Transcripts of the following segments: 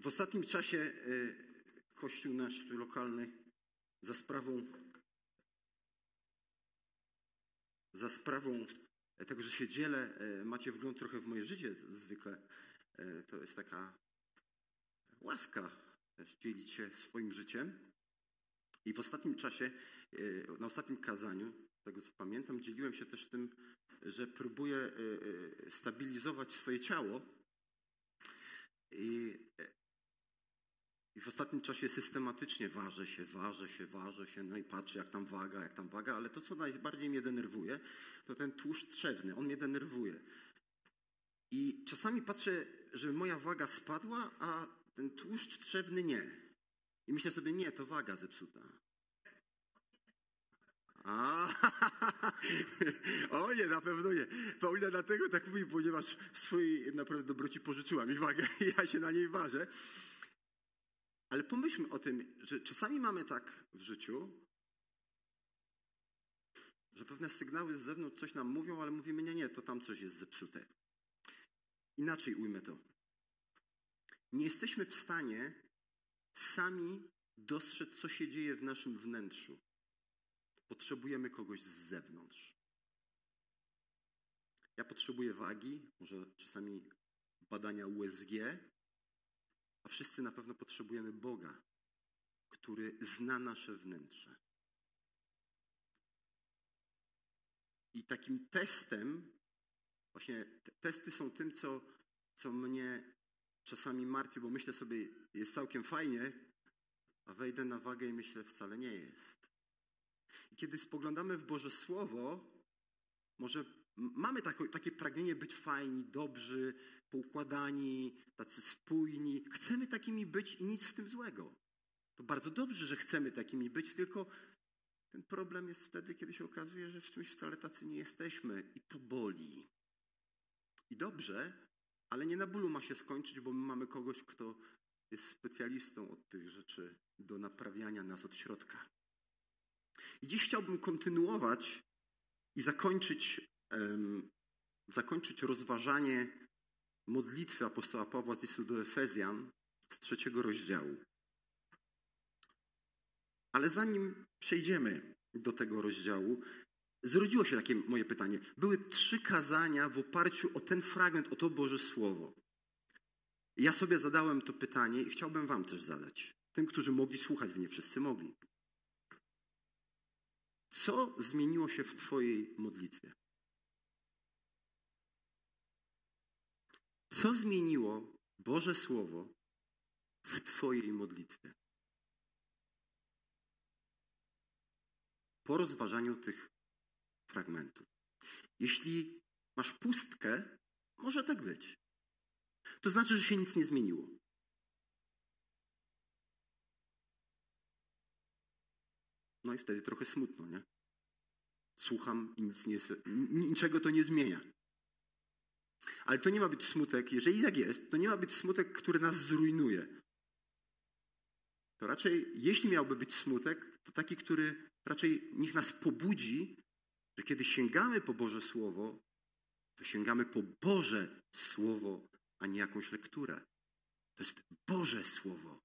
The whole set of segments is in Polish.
W ostatnim czasie y, kościół nasz tu lokalny za sprawą za sprawą tego, że się dzielę, y, macie wgląd trochę w moje życie zwykle. To jest taka łaska też dzielić się swoim życiem. I w ostatnim czasie, na ostatnim kazaniu, tego co pamiętam, dzieliłem się też tym, że próbuję stabilizować swoje ciało. I i w ostatnim czasie systematycznie ważę się, ważę się, ważę się, no i patrzę, jak tam waga, jak tam waga, ale to, co najbardziej mnie denerwuje, to ten tłuszcz trzewny. On mnie denerwuje. I czasami patrzę, że moja waga spadła, a ten tłuszcz trzewny nie. I myślę sobie, nie, to waga zepsuta. A, o nie, na pewno nie. Paulina dlatego tak mówi, ponieważ swojej naprawdę dobroci pożyczyła mi wagę i ja się na niej ważę. Ale pomyślmy o tym, że czasami mamy tak w życiu, że pewne sygnały z zewnątrz coś nam mówią, ale mówimy, nie, nie, to tam coś jest zepsute. Inaczej ujmę to. Nie jesteśmy w stanie sami dostrzec, co się dzieje w naszym wnętrzu. Potrzebujemy kogoś z zewnątrz. Ja potrzebuję wagi, może czasami badania USG, wszyscy na pewno potrzebujemy Boga, który zna nasze wnętrze. I takim testem, właśnie te testy są tym, co, co mnie czasami martwi, bo myślę sobie, jest całkiem fajnie, a wejdę na wagę i myślę, wcale nie jest. I kiedy spoglądamy w Boże Słowo, może mamy takie, takie pragnienie być fajni, dobrzy, poukładani, tacy spójni. Chcemy takimi być i nic w tym złego. To bardzo dobrze, że chcemy takimi być, tylko ten problem jest wtedy, kiedy się okazuje, że w czymś wcale tacy nie jesteśmy i to boli. I dobrze, ale nie na bólu ma się skończyć, bo my mamy kogoś, kto jest specjalistą od tych rzeczy do naprawiania nas od środka. I dziś chciałbym kontynuować i zakończyć, zakończyć rozważanie modlitwy apostoła Pawła z listu do Efezjan z trzeciego rozdziału. Ale zanim przejdziemy do tego rozdziału, zrodziło się takie moje pytanie. Były trzy kazania w oparciu o ten fragment, o to Boże Słowo. Ja sobie zadałem to pytanie i chciałbym Wam też zadać. Tym, którzy mogli słuchać, nie wszyscy mogli. Co zmieniło się w Twojej modlitwie? Co zmieniło Boże Słowo w Twojej modlitwie? Po rozważaniu tych fragmentów. Jeśli masz pustkę, może tak być. To znaczy, że się nic nie zmieniło. No i wtedy trochę smutno, nie? Słucham i nic nie, niczego to nie zmienia. Ale to nie ma być smutek, jeżeli tak jest, to nie ma być smutek, który nas zrujnuje. To raczej, jeśli miałby być smutek, to taki, który raczej niech nas pobudzi, że kiedy sięgamy po Boże Słowo, to sięgamy po Boże Słowo, a nie jakąś lekturę. To jest Boże Słowo.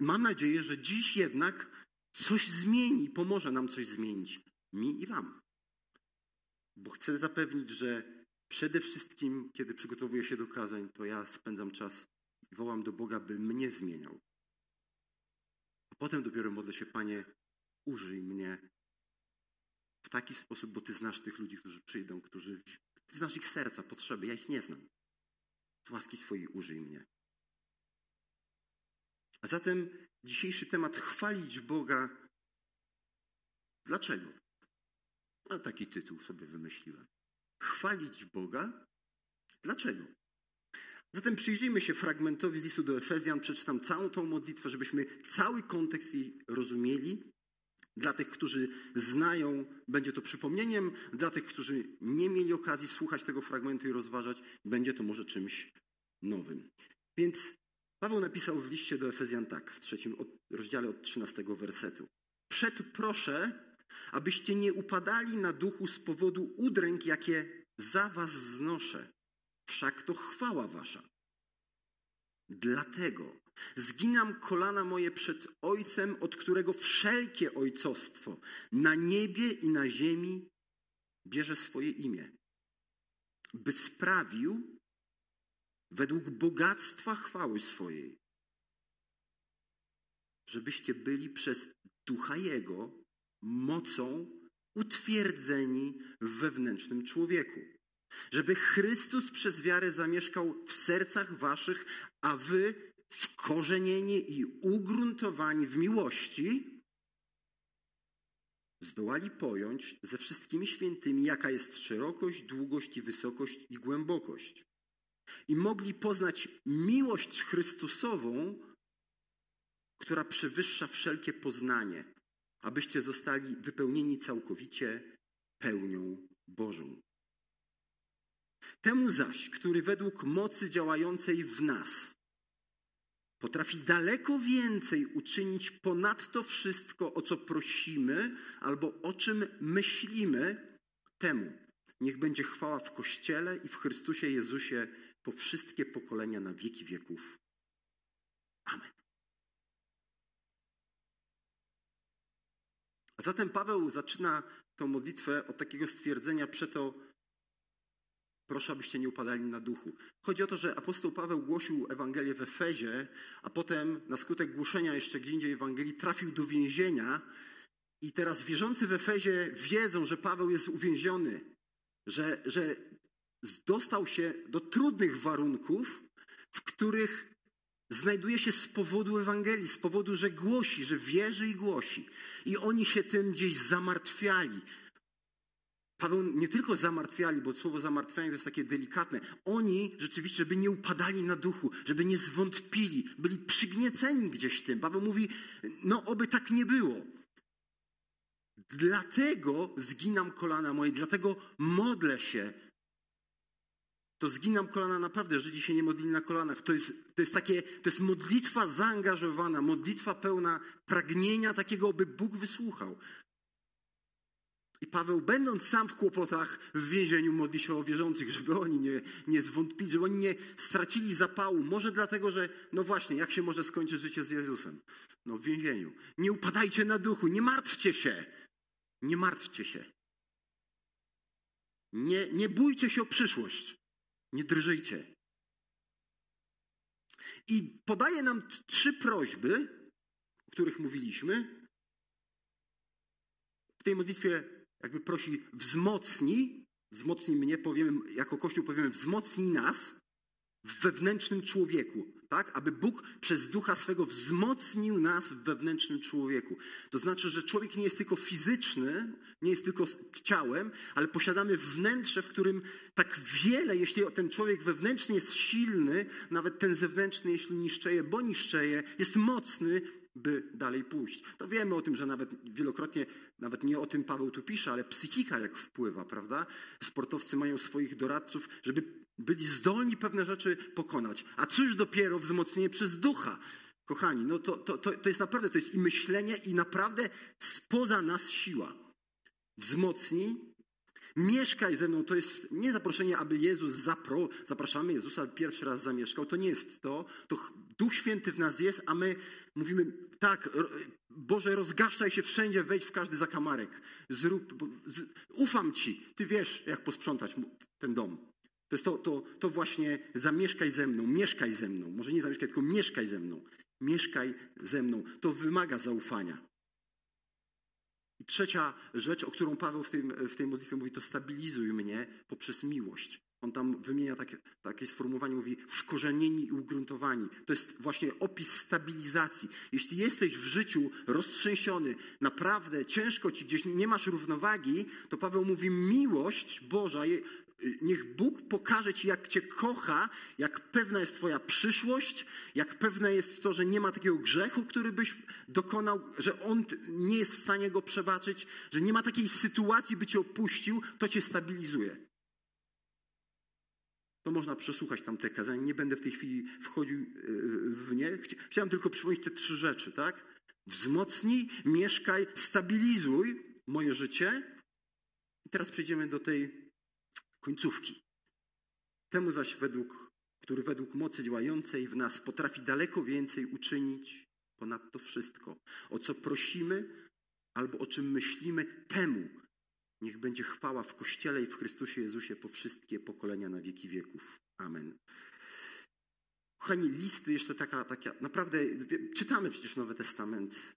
Mam nadzieję, że dziś jednak coś zmieni, pomoże nam coś zmienić. Mi i Wam. Bo chcę zapewnić, że przede wszystkim, kiedy przygotowuję się do kazań, to ja spędzam czas i wołam do Boga, by mnie zmieniał. A potem dopiero modlę się, Panie, użyj mnie w taki sposób, bo Ty znasz tych ludzi, którzy przyjdą, którzy. Ty znasz ich serca, potrzeby, ja ich nie znam. Z łaski swojej użyj mnie. A zatem dzisiejszy temat chwalić Boga. Dlaczego? A taki tytuł sobie wymyśliłem. Chwalić Boga? Dlaczego? Zatem przyjrzyjmy się fragmentowi z listu do Efezjan. Przeczytam całą tą modlitwę, żebyśmy cały kontekst jej rozumieli. Dla tych, którzy znają, będzie to przypomnieniem. Dla tych, którzy nie mieli okazji słuchać tego fragmentu i rozważać, będzie to może czymś nowym. Więc Paweł napisał w liście do Efezjan tak, w trzecim rozdziale od 13 wersetu. Przed proszę, abyście nie upadali na duchu z powodu udręk, jakie za was znoszę. Wszak to chwała wasza. Dlatego zginam kolana moje przed Ojcem, od którego wszelkie ojcostwo na niebie i na ziemi bierze swoje imię, by sprawił według bogactwa chwały swojej, żebyście byli przez Ducha Jego mocą utwierdzeni w wewnętrznym człowieku. Żeby Chrystus przez wiarę zamieszkał w sercach waszych, a wy wkorzenieni i ugruntowani w miłości, zdołali pojąć ze wszystkimi świętymi, jaka jest szerokość, długość i wysokość i głębokość. I mogli poznać miłość Chrystusową, która przewyższa wszelkie poznanie, abyście zostali wypełnieni całkowicie pełnią Bożą. Temu zaś, który według mocy działającej w nas potrafi daleko więcej uczynić ponadto wszystko, o co prosimy albo o czym myślimy, temu niech będzie chwała w Kościele i w Chrystusie Jezusie po wszystkie pokolenia na wieki wieków. Amen. A zatem Paweł zaczyna tę modlitwę od takiego stwierdzenia, przeto proszę, abyście nie upadali na duchu. Chodzi o to, że apostoł Paweł głosił Ewangelię w Efezie, a potem na skutek głoszenia jeszcze gdzie indziej Ewangelii trafił do więzienia i teraz wierzący w Efezie wiedzą, że Paweł jest uwięziony, że, że dostał się do trudnych warunków, w których znajduje się z powodu Ewangelii, z powodu, że głosi, że wierzy i głosi. I oni się tym gdzieś zamartwiali. Paweł nie tylko zamartwiali, bo słowo zamartwianie to jest takie delikatne. Oni rzeczywiście, żeby nie upadali na duchu, żeby nie zwątpili, byli przygnieceni gdzieś tym. Paweł mówi, no oby tak nie było. Dlatego zginam kolana moje, dlatego modlę się, to zginam kolana naprawdę. Żydzi się nie modlili na kolanach. To jest, to jest takie, to jest modlitwa zaangażowana, modlitwa pełna pragnienia takiego, by Bóg wysłuchał. I Paweł, będąc sam w kłopotach w więzieniu, modli się o wierzących, żeby oni nie, nie zwątpili, żeby oni nie stracili zapału. Może dlatego, że, no właśnie, jak się może skończyć życie z Jezusem? No w więzieniu. Nie upadajcie na duchu, nie martwcie się. Nie martwcie się. Nie, nie bójcie się o przyszłość. Nie drżyjcie. I podaje nam trzy prośby, o których mówiliśmy. W tej modlitwie jakby prosi wzmocnij, wzmocnij mnie, powiemy, jako Kościół powiemy wzmocnij nas w wewnętrznym człowieku, tak? Aby Bóg przez ducha swego wzmocnił nas w wewnętrznym człowieku. To znaczy, że człowiek nie jest tylko fizyczny, nie jest tylko ciałem, ale posiadamy wnętrze, w którym tak wiele, jeśli ten człowiek wewnętrzny jest silny, nawet ten zewnętrzny, jeśli niszczeje, bo niszczeje, jest mocny, by dalej pójść. To wiemy o tym, że nawet wielokrotnie, nawet nie o tym Paweł tu pisze, ale psychika jak wpływa, prawda? Sportowcy mają swoich doradców, żeby byli zdolni pewne rzeczy pokonać. A cóż dopiero wzmocnienie przez ducha. Kochani, no to, to, to, to jest naprawdę, to jest i myślenie, i naprawdę spoza nas siła. Wzmocnij, mieszkaj ze mną. To jest nie zaproszenie, aby Jezus zapro, zapraszamy Jezusa, aby pierwszy raz zamieszkał. To nie jest to. To Duch Święty w nas jest, a my mówimy, tak, Boże, rozgaszczaj się wszędzie, wejdź w każdy zakamarek. Zrób, z, ufam Ci. Ty wiesz, jak posprzątać ten dom. To jest to, to, to właśnie zamieszkaj ze mną, mieszkaj ze mną. Może nie zamieszkaj, tylko mieszkaj ze mną. Mieszkaj ze mną. To wymaga zaufania. I trzecia rzecz, o którą Paweł w, tym, w tej modlitwie mówi, to stabilizuj mnie poprzez miłość. On tam wymienia takie, takie sformułowanie, mówi wkorzenieni i ugruntowani. To jest właśnie opis stabilizacji. Jeśli jesteś w życiu roztrzęsiony, naprawdę ciężko ci gdzieś, nie masz równowagi, to Paweł mówi miłość Boża Niech Bóg pokaże Ci, jak Cię kocha, jak pewna jest Twoja przyszłość, jak pewne jest to, że nie ma takiego grzechu, który byś dokonał, że On nie jest w stanie go przebaczyć, że nie ma takiej sytuacji, by Cię opuścił, to Cię stabilizuje. To można przesłuchać tam te kazania. Nie będę w tej chwili wchodził e, w nie. Chciałem tylko przypomnieć te trzy rzeczy, tak? Wzmocnij, mieszkaj, stabilizuj moje życie. I teraz przejdziemy do tej końcówki. Temu zaś według który według mocy działającej w nas potrafi daleko więcej uczynić ponad to wszystko, o co prosimy albo o czym myślimy, temu niech będzie chwała w Kościele i w Chrystusie Jezusie po wszystkie pokolenia na wieki wieków. Amen. Kochani, listy, jeszcze taka, taka, naprawdę, czytamy przecież Nowy Testament.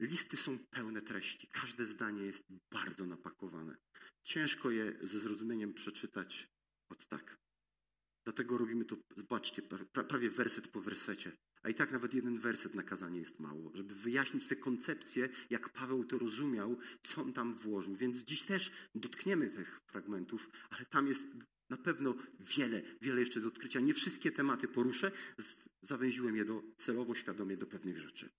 Listy są pełne treści. Każde zdanie jest bardzo napakowane. Ciężko je ze zrozumieniem przeczytać od tak. Dlatego robimy to, zobaczcie, prawie werset po wersecie. A i tak nawet jeden werset na kazanie jest mało, żeby wyjaśnić te koncepcje, jak Paweł to rozumiał, co on tam włożył. Więc dziś też dotkniemy tych fragmentów, ale tam jest na pewno wiele, wiele jeszcze do odkrycia. Nie wszystkie tematy poruszę, zawęziłem je do, celowo, świadomie do pewnych rzeczy.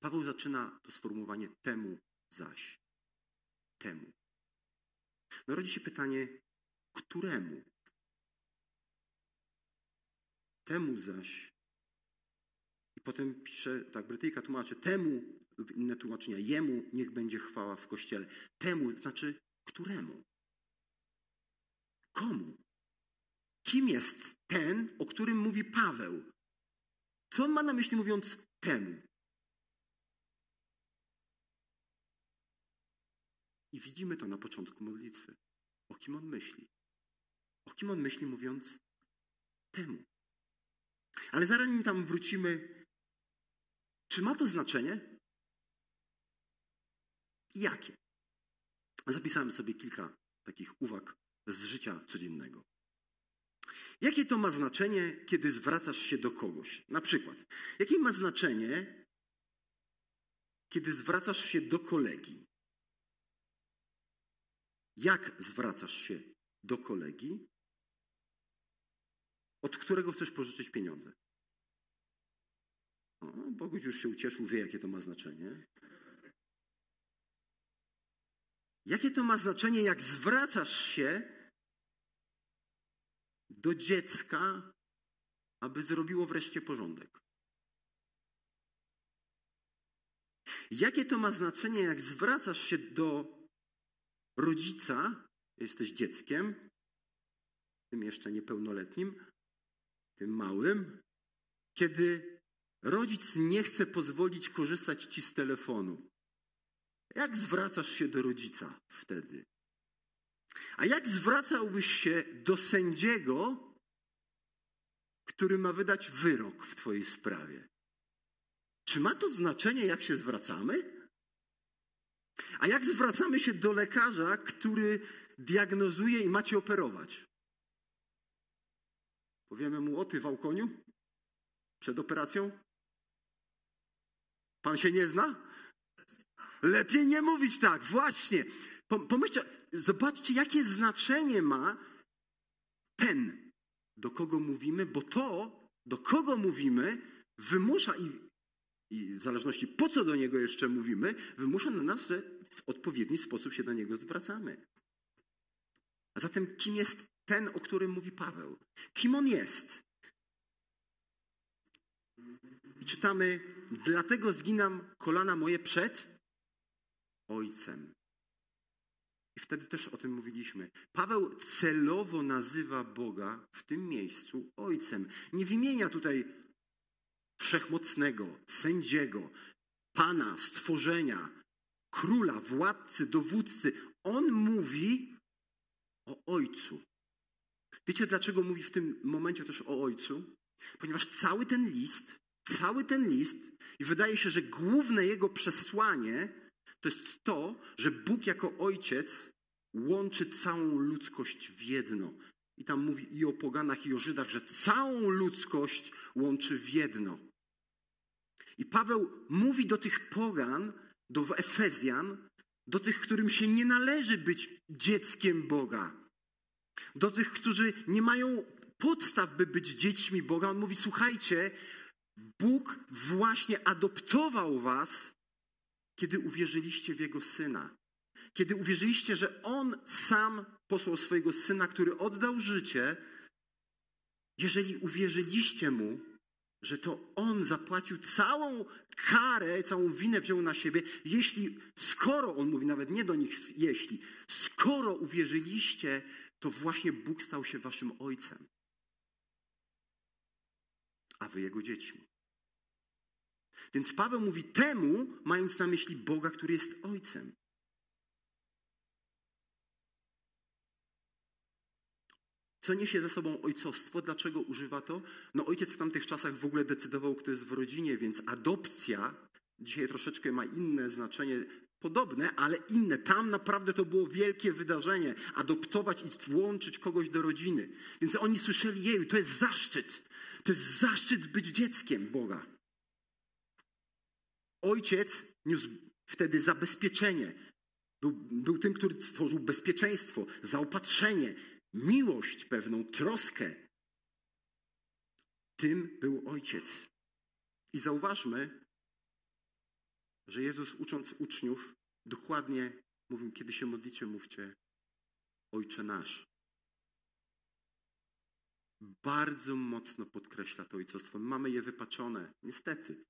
Paweł zaczyna to sformułowanie temu zaś. Temu. No rodzi się pytanie, któremu? Temu zaś. I potem pisze, tak, Brytyjka tłumaczy, temu lub inne tłumaczenia, jemu niech będzie chwała w kościele. Temu znaczy któremu? Komu? Kim jest ten, o którym mówi Paweł? Co on ma na myśli mówiąc temu? I widzimy to na początku modlitwy. O kim on myśli? O kim on myśli mówiąc temu? Ale zanim tam wrócimy, czy ma to znaczenie? Jakie? Zapisałem sobie kilka takich uwag z życia codziennego. Jakie to ma znaczenie, kiedy zwracasz się do kogoś? Na przykład, jakie ma znaczenie, kiedy zwracasz się do kolegi? Jak zwracasz się do kolegi, od którego chcesz pożyczyć pieniądze? O, Boguś już się ucieszył, wie, jakie to ma znaczenie. Jakie to ma znaczenie, jak zwracasz się do dziecka, aby zrobiło wreszcie porządek? Jakie to ma znaczenie, jak zwracasz się do rodzica, jesteś dzieckiem, tym jeszcze niepełnoletnim, tym małym, kiedy rodzic nie chce pozwolić korzystać ci z telefonu. Jak zwracasz się do rodzica wtedy? A jak zwracałbyś się do sędziego, który ma wydać wyrok w Twojej sprawie? Czy ma to znaczenie, jak się zwracamy? A jak zwracamy się do lekarza, który diagnozuje i macie operować? Powiemy mu o ty, Wałkoniu? Przed operacją? Pan się nie zna? Lepiej nie mówić tak, właśnie. Pomyślcie, zobaczcie, jakie znaczenie ma ten, do kogo mówimy, bo to, do kogo mówimy, wymusza i i w zależności po co do niego jeszcze mówimy, wymusza na nas, że w odpowiedni sposób się do niego zwracamy. A zatem kim jest ten, o którym mówi Paweł? Kim on jest? I czytamy, dlatego zginam kolana moje przed Ojcem. I wtedy też o tym mówiliśmy. Paweł celowo nazywa Boga w tym miejscu Ojcem. Nie wymienia tutaj wszechmocnego, sędziego, pana, stworzenia, króla, władcy, dowódcy. On mówi o Ojcu. Wiecie, dlaczego mówi w tym momencie też o Ojcu? Ponieważ cały ten list, cały ten list, i wydaje się, że główne jego przesłanie to jest to, że Bóg jako Ojciec łączy całą ludzkość w jedno. I tam mówi i o poganach, i o Żydach, że całą ludzkość łączy w jedno. I Paweł mówi do tych pogan, do Efezjan, do tych, którym się nie należy być dzieckiem Boga, do tych, którzy nie mają podstaw, by być dziećmi Boga. On mówi: Słuchajcie, Bóg właśnie adoptował was, kiedy uwierzyliście w Jego syna. Kiedy uwierzyliście, że On sam posłał swojego syna, który oddał życie, jeżeli uwierzyliście mu, że to on zapłacił całą karę, całą winę wziął na siebie, jeśli, skoro, on mówi nawet nie do nich, jeśli, skoro uwierzyliście, to właśnie Bóg stał się waszym ojcem, a wy jego dziećmi. Więc Paweł mówi temu, mając na myśli Boga, który jest ojcem. Co niesie ze sobą ojcostwo? Dlaczego używa to? No ojciec w tamtych czasach w ogóle decydował, kto jest w rodzinie, więc adopcja dzisiaj troszeczkę ma inne znaczenie, podobne, ale inne. Tam naprawdę to było wielkie wydarzenie. Adoptować i włączyć kogoś do rodziny. Więc oni słyszeli, jej, to jest zaszczyt. To jest zaszczyt być dzieckiem Boga. Ojciec niósł wtedy zabezpieczenie. Był, był tym, który tworzył bezpieczeństwo, zaopatrzenie, miłość pewną, troskę. Tym był ojciec. I zauważmy, że Jezus ucząc uczniów dokładnie mówił, kiedy się modlicie, mówcie Ojcze nasz. Bardzo mocno podkreśla to ojcostwo. Mamy je wypaczone, niestety.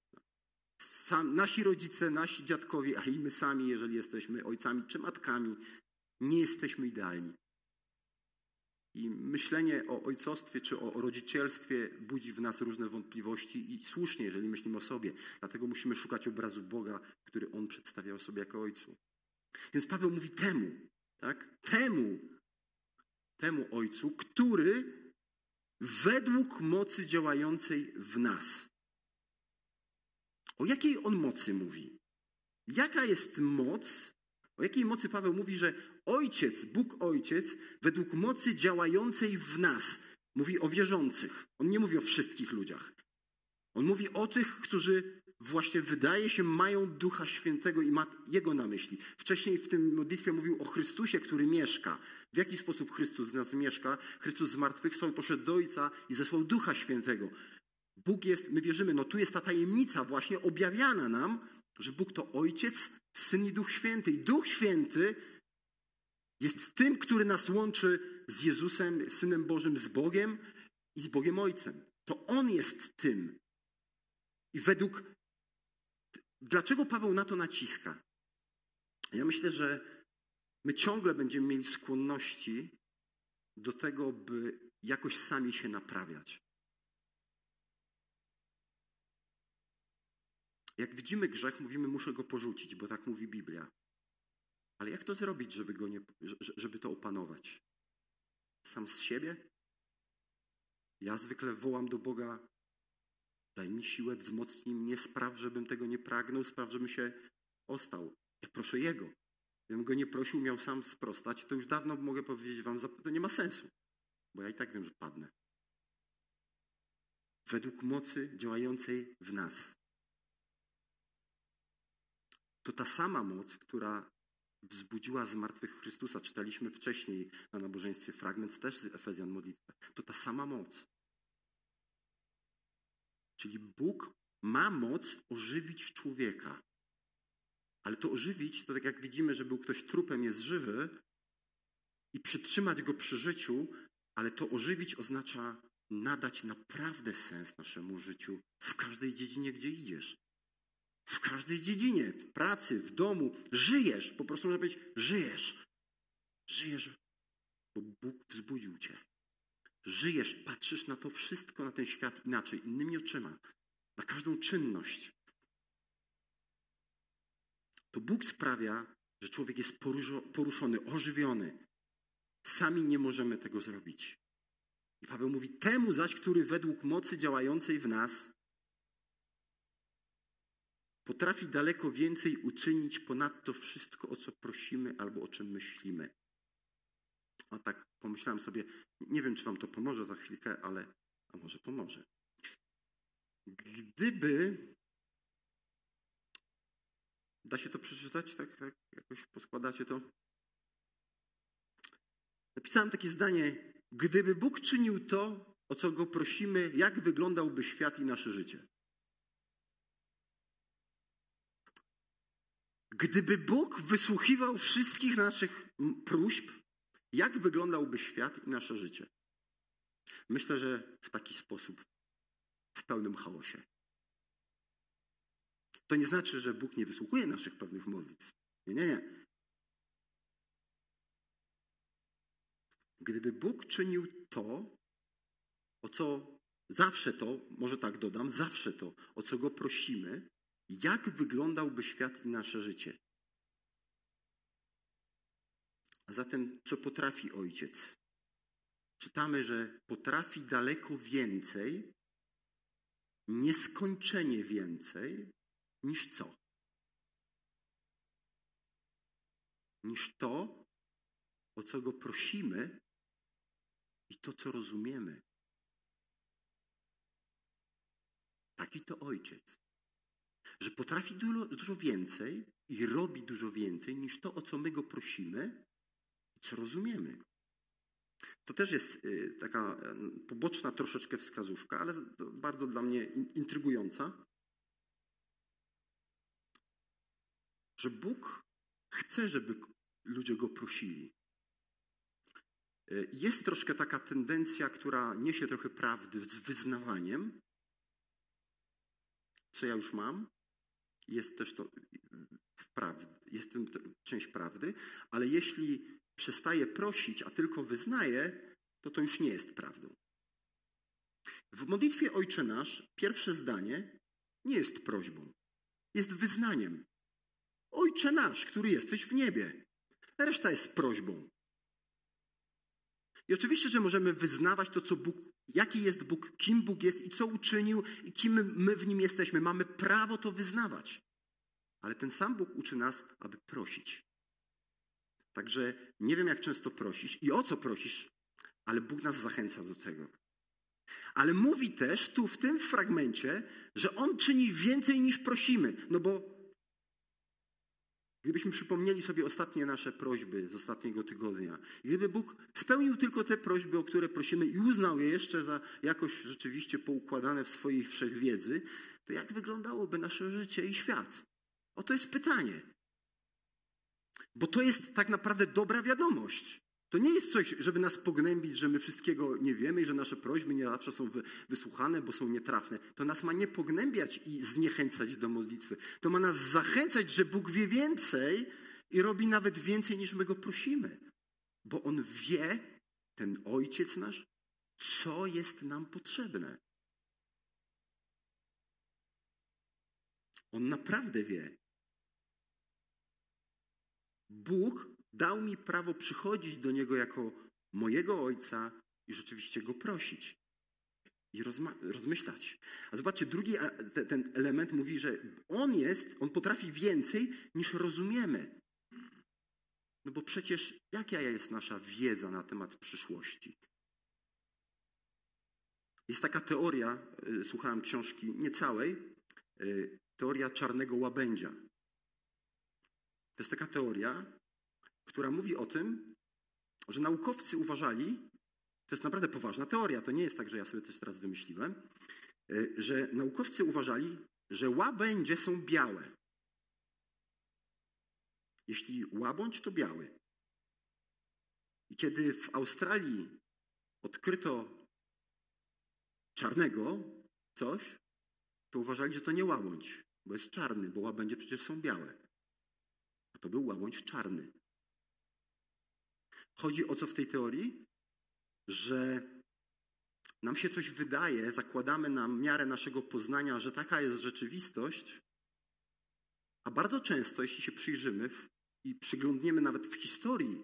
Sam, nasi rodzice, nasi dziadkowie, a i my sami, jeżeli jesteśmy ojcami czy matkami, nie jesteśmy idealni. I myślenie o ojcostwie czy o rodzicielstwie budzi w nas różne wątpliwości i słusznie, jeżeli myślimy o sobie. Dlatego musimy szukać obrazu Boga, który On przedstawiał sobie jako Ojcu. Więc Paweł mówi temu, tak? Temu, temu Ojcu, który według mocy działającej w nas. O jakiej On mocy mówi? Jaka jest moc? O jakiej mocy Paweł mówi, że Ojciec, Bóg Ojciec, według mocy działającej w nas, mówi o wierzących. On nie mówi o wszystkich ludziach. On mówi o tych, którzy właśnie wydaje się mają Ducha Świętego i ma Jego na myśli. Wcześniej w tym modlitwie mówił o Chrystusie, który mieszka. W jaki sposób Chrystus w nas mieszka? Chrystus zmartwychwstał, poszedł do Ojca i zesłał Ducha Świętego. Bóg jest, my wierzymy, no tu jest ta tajemnica właśnie objawiana nam, że Bóg to Ojciec, Syn i Duch Święty. I Duch Święty jest tym, który nas łączy z Jezusem, Synem Bożym, z Bogiem i z Bogiem Ojcem. To On jest tym. I według. Dlaczego Paweł na to naciska? Ja myślę, że my ciągle będziemy mieli skłonności do tego, by jakoś sami się naprawiać. Jak widzimy grzech, mówimy, muszę go porzucić, bo tak mówi Biblia. Ale jak to zrobić, żeby, go nie, żeby to opanować? Sam z siebie? Ja zwykle wołam do Boga, daj mi siłę, wzmocnij mnie, spraw, żebym tego nie pragnął, spraw, żebym się ostał. Ja proszę Jego. Gdybym go nie prosił, miał sam sprostać, to już dawno mogę powiedzieć wam, to nie ma sensu, bo ja i tak wiem, że padnę. Według mocy działającej w nas. To ta sama moc, która wzbudziła z martwych Chrystusa. Czytaliśmy wcześniej na nabożeństwie fragment też z Efezjan modlitwę. To ta sama moc. Czyli Bóg ma moc ożywić człowieka. Ale to ożywić, to tak jak widzimy, że był ktoś trupem, jest żywy i przytrzymać go przy życiu, ale to ożywić oznacza nadać naprawdę sens naszemu życiu w każdej dziedzinie, gdzie idziesz. W każdej dziedzinie, w pracy, w domu. Żyjesz. Po prostu można powiedzieć, żyjesz. Żyjesz, bo Bóg wzbudził cię. Żyjesz, patrzysz na to wszystko, na ten świat inaczej, innymi oczyma. Na każdą czynność. To Bóg sprawia, że człowiek jest poruszony, ożywiony. Sami nie możemy tego zrobić. I Paweł mówi, temu zaś, który według mocy działającej w nas potrafi daleko więcej uczynić ponad to wszystko, o co prosimy albo o czym myślimy. A tak pomyślałem sobie, nie wiem, czy wam to pomoże za chwilkę, ale a może pomoże. Gdyby da się to przeczytać, tak, tak jakoś poskładacie to. Napisałem takie zdanie, gdyby Bóg czynił to, o co go prosimy, jak wyglądałby świat i nasze życie? Gdyby Bóg wysłuchiwał wszystkich naszych próśb, jak wyglądałby świat i nasze życie? Myślę, że w taki sposób, w pełnym chaosie. To nie znaczy, że Bóg nie wysłuchuje naszych pewnych modlitw. Nie, nie, nie. Gdyby Bóg czynił to, o co zawsze to, może tak dodam, zawsze to, o co go prosimy, jak wyglądałby świat i nasze życie. A zatem, co potrafi ojciec? Czytamy, że potrafi daleko więcej, nieskończenie więcej, niż co? Niż to, o co go prosimy i to, co rozumiemy. Taki to ojciec. Że potrafi dużo, dużo więcej i robi dużo więcej niż to, o co my go prosimy i co rozumiemy. To też jest y, taka y, poboczna troszeczkę wskazówka, ale bardzo dla mnie intrygująca, że Bóg chce, żeby ludzie go prosili. Y, jest troszkę taka tendencja, która niesie trochę prawdy z wyznawaniem, co ja już mam. Jest też to jest tym część prawdy, ale jeśli przestaje prosić, a tylko wyznaje, to to już nie jest prawdą. W modlitwie Ojcze Nasz pierwsze zdanie nie jest prośbą, jest wyznaniem. Ojcze Nasz, który jesteś w niebie. Reszta jest prośbą. I oczywiście, że możemy wyznawać to, co Bóg, jaki jest Bóg, kim Bóg jest i co uczynił i kim my w Nim jesteśmy. Mamy prawo to wyznawać. Ale ten sam Bóg uczy nas, aby prosić. Także nie wiem, jak często prosisz i o co prosisz, ale Bóg nas zachęca do tego. Ale mówi też tu w tym fragmencie, że On czyni więcej niż prosimy. No bo gdybyśmy przypomnieli sobie ostatnie nasze prośby z ostatniego tygodnia, gdyby Bóg spełnił tylko te prośby, o które prosimy i uznał je jeszcze za jakoś rzeczywiście poukładane w swojej wszechwiedzy, to jak wyglądałoby nasze życie i świat? Oto jest pytanie. Bo to jest tak naprawdę dobra wiadomość. To nie jest coś, żeby nas pognębić, że my wszystkiego nie wiemy i że nasze prośby nie zawsze są wysłuchane, bo są nietrafne. To nas ma nie pognębiać i zniechęcać do modlitwy. To ma nas zachęcać, że Bóg wie więcej i robi nawet więcej niż my go prosimy. Bo On wie, ten Ojciec nasz, co jest nam potrzebne. On naprawdę wie. Bóg dał mi prawo przychodzić do Niego jako mojego Ojca i rzeczywiście Go prosić i rozmyślać. A zobaczcie, drugi ten element mówi, że On jest, On potrafi więcej niż rozumiemy. No bo przecież jaka jest nasza wiedza na temat przyszłości? Jest taka teoria, y, słuchałem książki niecałej, y, teoria czarnego łabędzia. To jest taka teoria, która mówi o tym, że naukowcy uważali, to jest naprawdę poważna teoria, to nie jest tak, że ja sobie coś teraz wymyśliłem, e, że naukowcy uważali, że łabędzie są białe. Jeśli łabędź, to biały. I kiedy w Australii odkryto czarnego coś, to uważali, że to nie łabędź, bo jest czarny, bo łabędzie przecież są białe. A to był łabędź czarny. Chodzi o co w tej teorii? Że nam się coś wydaje, zakładamy na miarę naszego poznania, że taka jest rzeczywistość, a bardzo często, jeśli się przyjrzymy i przyglądniemy nawet w historii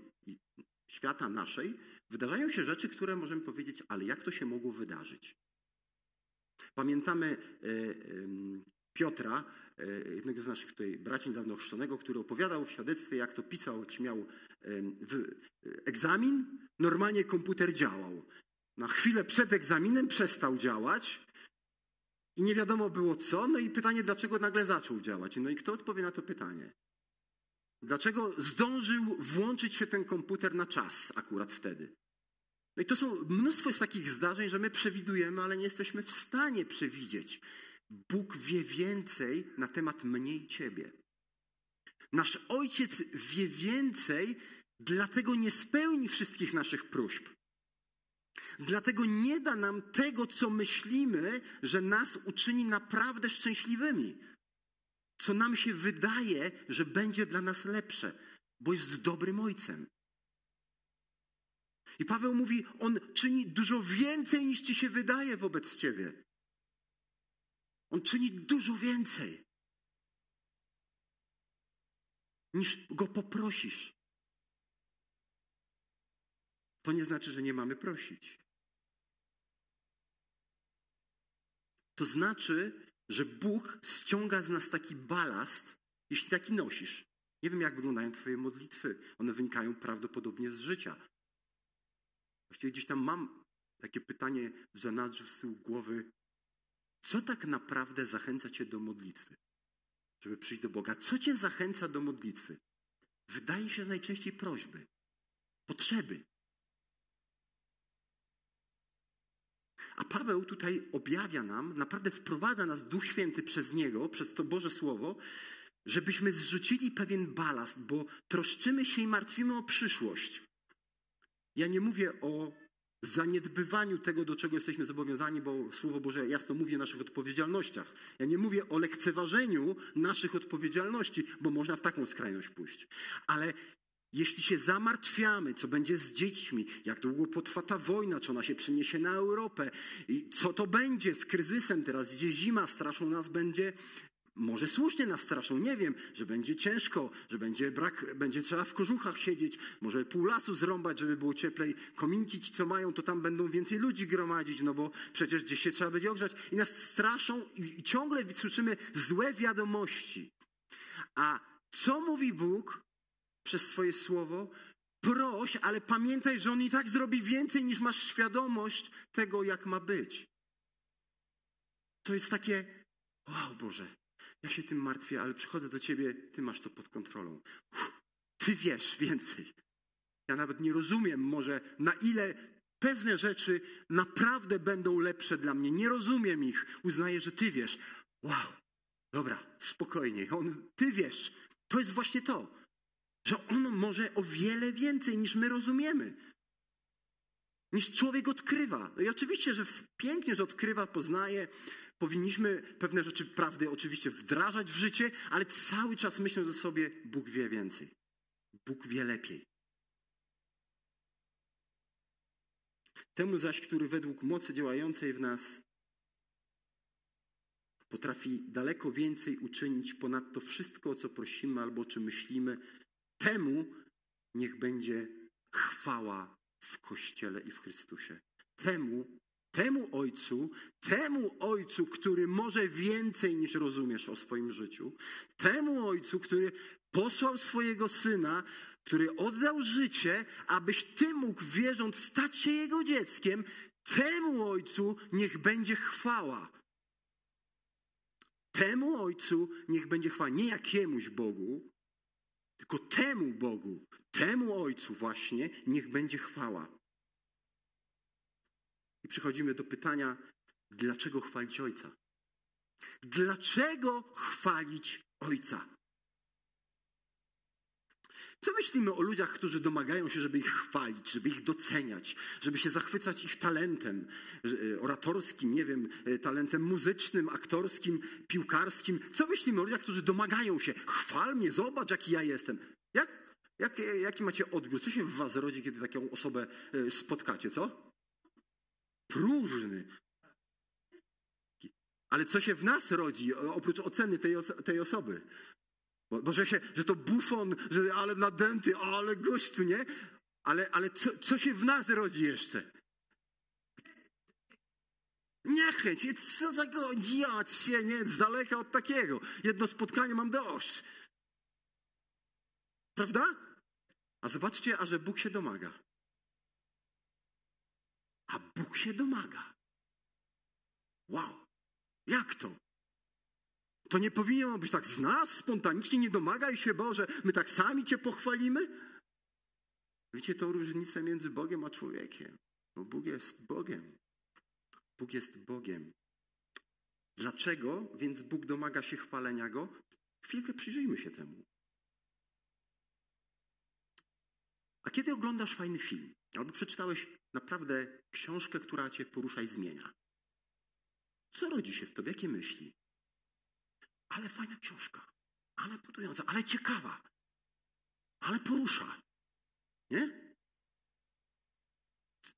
świata naszej, wydarzają się rzeczy, które możemy powiedzieć, ale jak to się mogło wydarzyć? Pamiętamy e, Piotra, e, jednego z naszych tutaj braci niedawno chrzczonego, który opowiadał w świadectwie, jak to pisał, czy miał egzamin, normalnie komputer działał. Na chwilę przed egzaminem przestał działać i nie wiadomo było co. No i pytanie, dlaczego nagle zaczął działać? No i kto odpowie na to pytanie? Dlaczego zdążył włączyć się ten komputer na czas akurat wtedy? No i to są mnóstwo takich zdarzeń, że my przewidujemy, ale nie jesteśmy w stanie przewidzieć. Bóg wie więcej na temat mnie i ciebie. Nasz Ojciec wie więcej, dlatego nie spełni wszystkich naszych próśb. Dlatego nie da nam tego, co myślimy, że nas uczyni naprawdę szczęśliwymi. Co nam się wydaje, że będzie dla nas lepsze, bo jest dobrym Ojcem. I Paweł mówi, on czyni dużo więcej niż ci się wydaje wobec ciebie. On czyni dużo więcej niż go poprosisz. To nie znaczy, że nie mamy prosić. To znaczy, że Bóg ściąga z nas taki balast, jeśli taki nosisz. Nie wiem, jak wyglądają Twoje modlitwy. One wynikają prawdopodobnie z życia. Właściwie gdzieś tam mam takie pytanie w zanadrzu z tyłu głowy. Co tak naprawdę zachęca Cię do modlitwy? Żeby przyjść do Boga. Co Cię zachęca do modlitwy? Wydaje się, najczęściej prośby, potrzeby. A Paweł tutaj objawia nam, naprawdę wprowadza nas Duch Święty przez Niego, przez to Boże Słowo, żebyśmy zrzucili pewien balast, bo troszczymy się i martwimy o przyszłość. Ja nie mówię o zaniedbywaniu tego, do czego jesteśmy zobowiązani, bo Słowo Boże jasno mówi o naszych odpowiedzialnościach. Ja nie mówię o lekceważeniu naszych odpowiedzialności, bo można w taką skrajność pójść. Ale jeśli się zamartwiamy, co będzie z dziećmi, jak długo potrwa ta wojna, czy ona się przeniesie na Europę, i co to będzie z kryzysem teraz, gdzie zima straszą nas będzie, może słusznie nas straszą, nie wiem, że będzie ciężko, że będzie brak, będzie trzeba w kożuchach siedzieć, może pół lasu zrąbać, żeby było cieplej. Kominki ci, co mają, to tam będą więcej ludzi gromadzić, no bo przecież gdzieś się trzeba będzie ogrzać. I nas straszą i, ciągle słyszymy złe wiadomości. A co mówi Bóg przez swoje słowo? Proś, ale pamiętaj, że On i tak zrobi więcej niż masz świadomość tego, jak ma być. To jest takie, wow Boże, ja się tym martwię, ale przychodzę do ciebie, ty masz to pod kontrolą. Ty wiesz więcej. Ja nawet nie rozumiem może, na ile pewne rzeczy naprawdę będą lepsze dla mnie. Nie rozumiem ich. Uznaję, że ty wiesz. Wow, dobra, spokojnie. On, ty wiesz. To jest właśnie to, że on może o wiele więcej niż my rozumiemy. Niż człowiek odkrywa. No i oczywiście, że pięknie, że odkrywa, poznaje, Powinniśmy pewne rzeczy, prawdy oczywiście wdrażać w życie, ale cały czas myśląc o sobie, Bóg wie więcej. Bóg wie lepiej. Temu zaś, który według mocy działającej w nas potrafi daleko więcej uczynić ponad to wszystko, o co prosimy albo o czym myślimy, temu niech będzie chwała w Kościele i w Chrystusie. Temu Temu Ojcu, temu Ojcu, który może więcej niż rozumiesz o swoim życiu, temu Ojcu, który posłał swojego Syna, który oddał życie, abyś Ty mógł wierząc stać się Jego dzieckiem, temu Ojcu niech będzie chwała. Temu Ojcu niech będzie chwała. Nie jakiemuś Bogu, tylko temu Bogu, temu Ojcu właśnie niech będzie chwała. I przechodzimy do pytania, dlaczego chwalić Ojca? Dlaczego chwalić Ojca? Co myślimy o ludziach, którzy domagają się, żeby ich chwalić, żeby ich doceniać, żeby się zachwycać ich talentem e, oratorskim, nie wiem, e, talentem muzycznym, aktorskim, piłkarskim? Co myślimy o ludziach, którzy domagają się, chwal mnie, zobacz, jaki ja jestem? Jak, jak, jaki macie odbiór? Co się w was rodzi, kiedy taką osobę e, spotkacie, co? Próżny. Ale co się w nas rodzi, oprócz oceny tej, oso tej osoby? Bo, bo, że, się, że to bufon, że ale nadęty, ale gościu, nie? Ale, ale co, co się w nas rodzi jeszcze? Niechęć, co za go, ja się, nie, z daleka od takiego. Jedno spotkanie mam dość. Prawda? A zobaczcie, a że Bóg się domaga a Bóg się domaga. Wow, jak to? To nie powinno być tak z nas, spontanicznie, nie domagaj się Boże, my tak sami Cię pochwalimy? Wiecie tą różnicę między Bogiem a człowiekiem? Bo Bóg jest Bogiem. Bóg jest Bogiem. Dlaczego więc Bóg domaga się chwalenia Go? Chwilkę przyjrzyjmy się temu. A kiedy oglądasz fajny film, albo przeczytałeś naprawdę książkę, która cię porusza i zmienia. Co rodzi się w tobie? Jakie myśli? Ale fajna książka, ale budująca, ale ciekawa, ale porusza. Nie?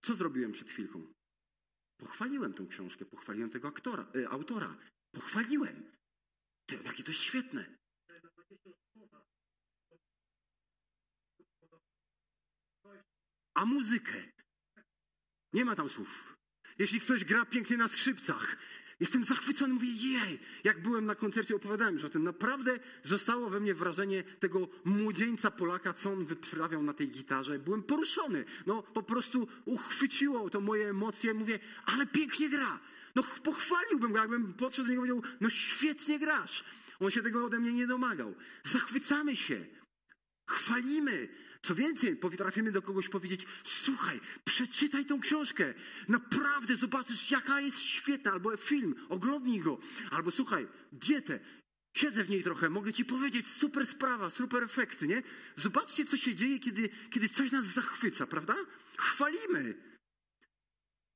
Co zrobiłem przed chwilką? Pochwaliłem tą książkę, pochwaliłem tego aktora, y, autora. Pochwaliłem. Ty, jakie to jest świetne. A muzykę? Nie ma tam słów. Jeśli ktoś gra pięknie na skrzypcach, jestem zachwycony, mówię, jej, jak byłem na koncercie, opowiadałem już o tym. Naprawdę zostało we mnie wrażenie tego młodzieńca Polaka, co on wyprawiał na tej gitarze. Byłem poruszony. No, po prostu uchwyciło to moje emocje. Mówię, ale pięknie gra. No, pochwaliłbym go, jakbym podszedł do niego i powiedział, no świetnie grasz. On się tego ode mnie nie domagał. Zachwycamy się. Chwalimy. Co więcej, potrafimy do kogoś powiedzieć: Słuchaj, przeczytaj tą książkę. Naprawdę zobaczysz, jaka jest świetna. Albo film, oglądnij go. Albo słuchaj, dietę. Siedzę w niej trochę, mogę ci powiedzieć, super sprawa, super efekty, nie? Zobaczcie, co się dzieje, kiedy, kiedy coś nas zachwyca, prawda? Chwalimy.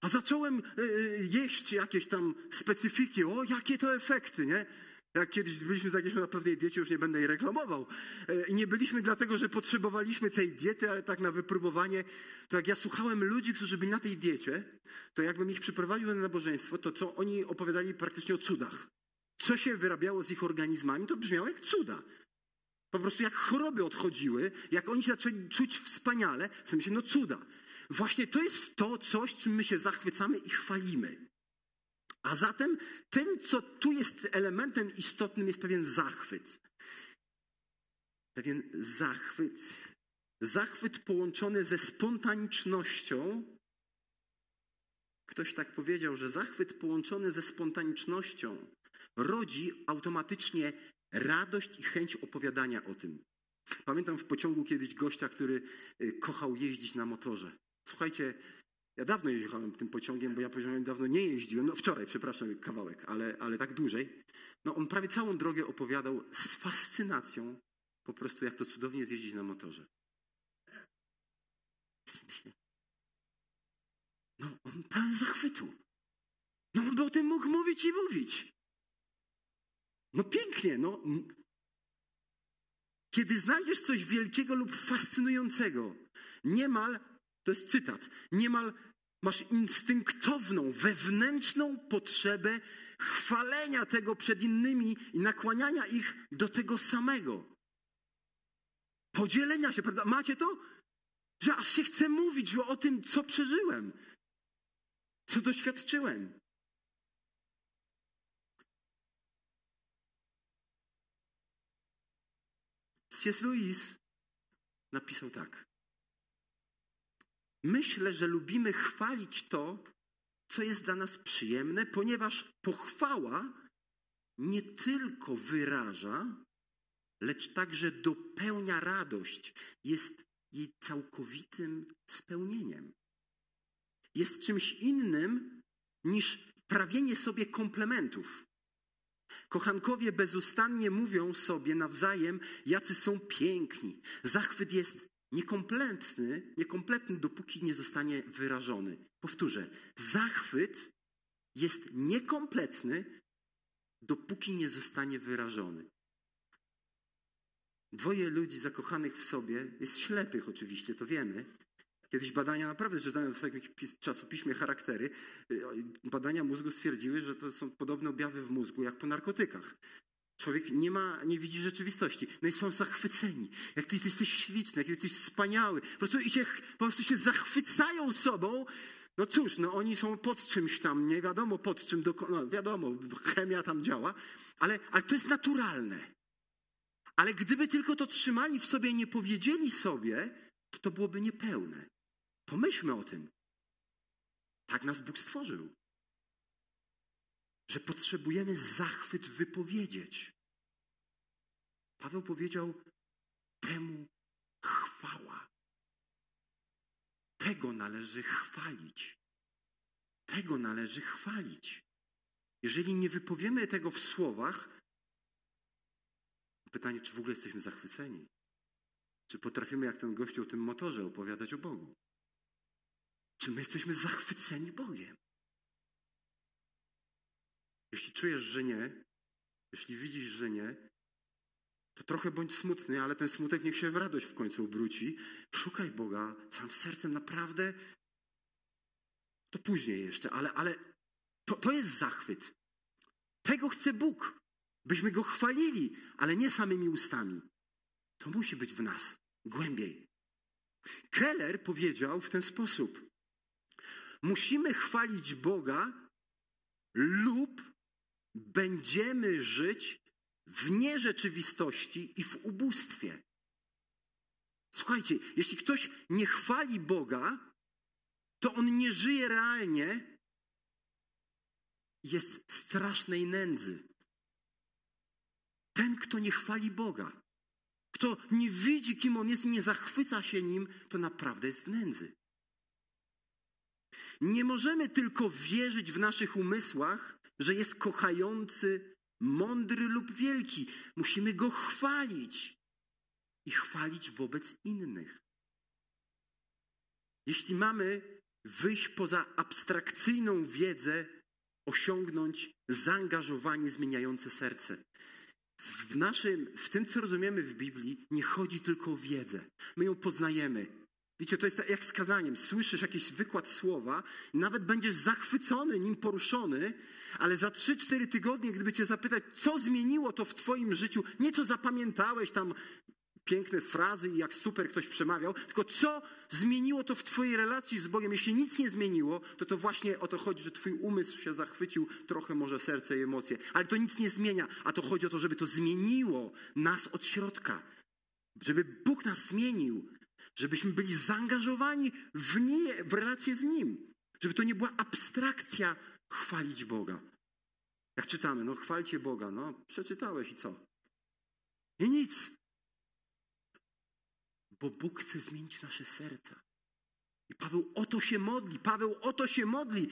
A zacząłem y, jeść jakieś tam specyfiki, o, jakie to efekty, nie? Jak kiedyś byliśmy z na pewnej diecie, już nie będę jej reklamował. E, I nie byliśmy dlatego, że potrzebowaliśmy tej diety, ale tak na wypróbowanie. To jak ja słuchałem ludzi, którzy byli na tej diecie, to jakbym ich przyprowadził na nabożeństwo, to co oni opowiadali praktycznie o cudach. Co się wyrabiało z ich organizmami, to brzmiało jak cuda. Po prostu jak choroby odchodziły, jak oni się zaczęli czuć wspaniale, w sensie no cuda. Właśnie to jest to coś, czym my się zachwycamy i chwalimy. A zatem tym, co tu jest elementem istotnym, jest pewien zachwyt. Pewien zachwyt. Zachwyt połączony ze spontanicznością. Ktoś tak powiedział, że zachwyt połączony ze spontanicznością rodzi automatycznie radość i chęć opowiadania o tym. Pamiętam w pociągu kiedyś gościa, który y, kochał jeździć na motorze. Słuchajcie, ja dawno jeździłem tym pociągiem, bo ja pociągiem dawno nie jeździłem. No wczoraj, przepraszam, kawałek, ale, ale tak dłużej. No on prawie całą drogę opowiadał z fascynacją po prostu, jak to cudownie jest jeździć na motorze. No, on pełen zachwytu. No, on by o tym mógł mówić i mówić. No pięknie, no. Kiedy znajdziesz coś wielkiego lub fascynującego, niemal, to jest cytat, niemal Masz instynktowną, wewnętrzną potrzebę chwalenia tego przed innymi i nakłaniania ich do tego samego. Podzielenia się, prawda? Macie to? Że aż się chce mówić o tym, co przeżyłem, co doświadczyłem. C.S. Lewis napisał tak. Myślę, że lubimy chwalić to, co jest dla nas przyjemne, ponieważ pochwała nie tylko wyraża, lecz także dopełnia radość, jest jej całkowitym spełnieniem. Jest czymś innym niż prawienie sobie komplementów. Kochankowie bezustannie mówią sobie nawzajem, jacy są piękni. Zachwyt jest niekompletny, niekompletny, dopóki nie zostanie wyrażony. Powtórzę, zachwyt jest niekompletny, dopóki nie zostanie wyrażony. Dwoje ludzi zakochanych w sobie jest ślepych oczywiście, to wiemy. Kiedyś badania, naprawdę czytałem w jakimś czasopiśmie charaktery, y, badania mózgu stwierdziły, że to są podobne objawy w mózgu jak po narkotykach. Człowiek nie ma, nie widzi rzeczywistości. No i są zachwyceni. Jak ty, ty jesteś śliczny, jak ty jesteś wspaniały. Po prostu, i się, po prostu się zachwycają sobą. No cóż, no oni są pod czymś tam, nie wiadomo pod czym, do, no wiadomo, chemia tam działa, ale, ale to jest naturalne. Ale gdyby tylko to trzymali w sobie i nie powiedzieli sobie, to to byłoby niepełne. Pomyślmy o tym. Tak nas Bóg stworzył że potrzebujemy zachwyt wypowiedzieć. Paweł powiedział: Temu chwała. Tego należy chwalić. Tego należy chwalić. Jeżeli nie wypowiemy tego w słowach, pytanie, czy w ogóle jesteśmy zachwyceni? Czy potrafimy, jak ten gościu o tym motorze, opowiadać o Bogu? Czy my jesteśmy zachwyceni Bogiem? Jeśli czujesz, że nie, jeśli widzisz, że nie, to trochę bądź smutny, ale ten smutek niech się w radość w końcu obróci. Szukaj Boga całym sercem, naprawdę To później jeszcze, ale, ale to, to jest zachwyt. Tego chce Bóg, byśmy Go chwalili, ale nie samymi ustami. To musi być w nas głębiej. Keller powiedział w ten sposób: Musimy chwalić Boga lub będziemy żyć w nierzeczywistości i w ubóstwie. Słuchajcie, jeśli ktoś nie chwali Boga, to on nie żyje realnie, jest strasznej nędzy. Ten, kto nie chwali Boga, kto nie widzi, kim on jest, nie zachwyca się nim, to naprawdę jest w nędzy. Nie możemy tylko wierzyć w naszych umysłach, że jest kochający, mądry lub wielki. Musimy go chwalić i chwalić wobec innych. Jeśli mamy wyjść poza abstrakcyjną wiedzę, osiągnąć zaangażowanie zmieniające serce. W, naszym, w tym, co rozumiemy w Biblii, nie chodzi tylko o wiedzę. My ją poznajemy. Wiecie, to jest tak jak z kazaniem. Słyszysz jakiś wykład słowa, nawet będziesz zachwycony, nim poruszony, ale za 3-4 tygodnie, gdyby cię zapytać, co zmieniło to w twoim życiu, nie co zapamiętałeś tam piękne frazy i jak super ktoś przemawiał, tylko co zmieniło to w Twojej relacji z Bogiem. Jeśli nic nie zmieniło, to to właśnie o to chodzi, że Twój umysł się zachwycił, trochę może serce i emocje. Ale to nic nie zmienia, a to chodzi o to, żeby to zmieniło nas od środka. Żeby Bóg nas zmienił, żebyśmy byli zaangażowani w, nie, w relację z Nim. Żeby to nie była abstrakcja chwalić Boga. Jak czytamy, no chwalcie Boga, no przeczytałeś i co? I nic bo Bóg chce zmienić nasze serca. I Paweł o to się modli, Paweł o to się modli.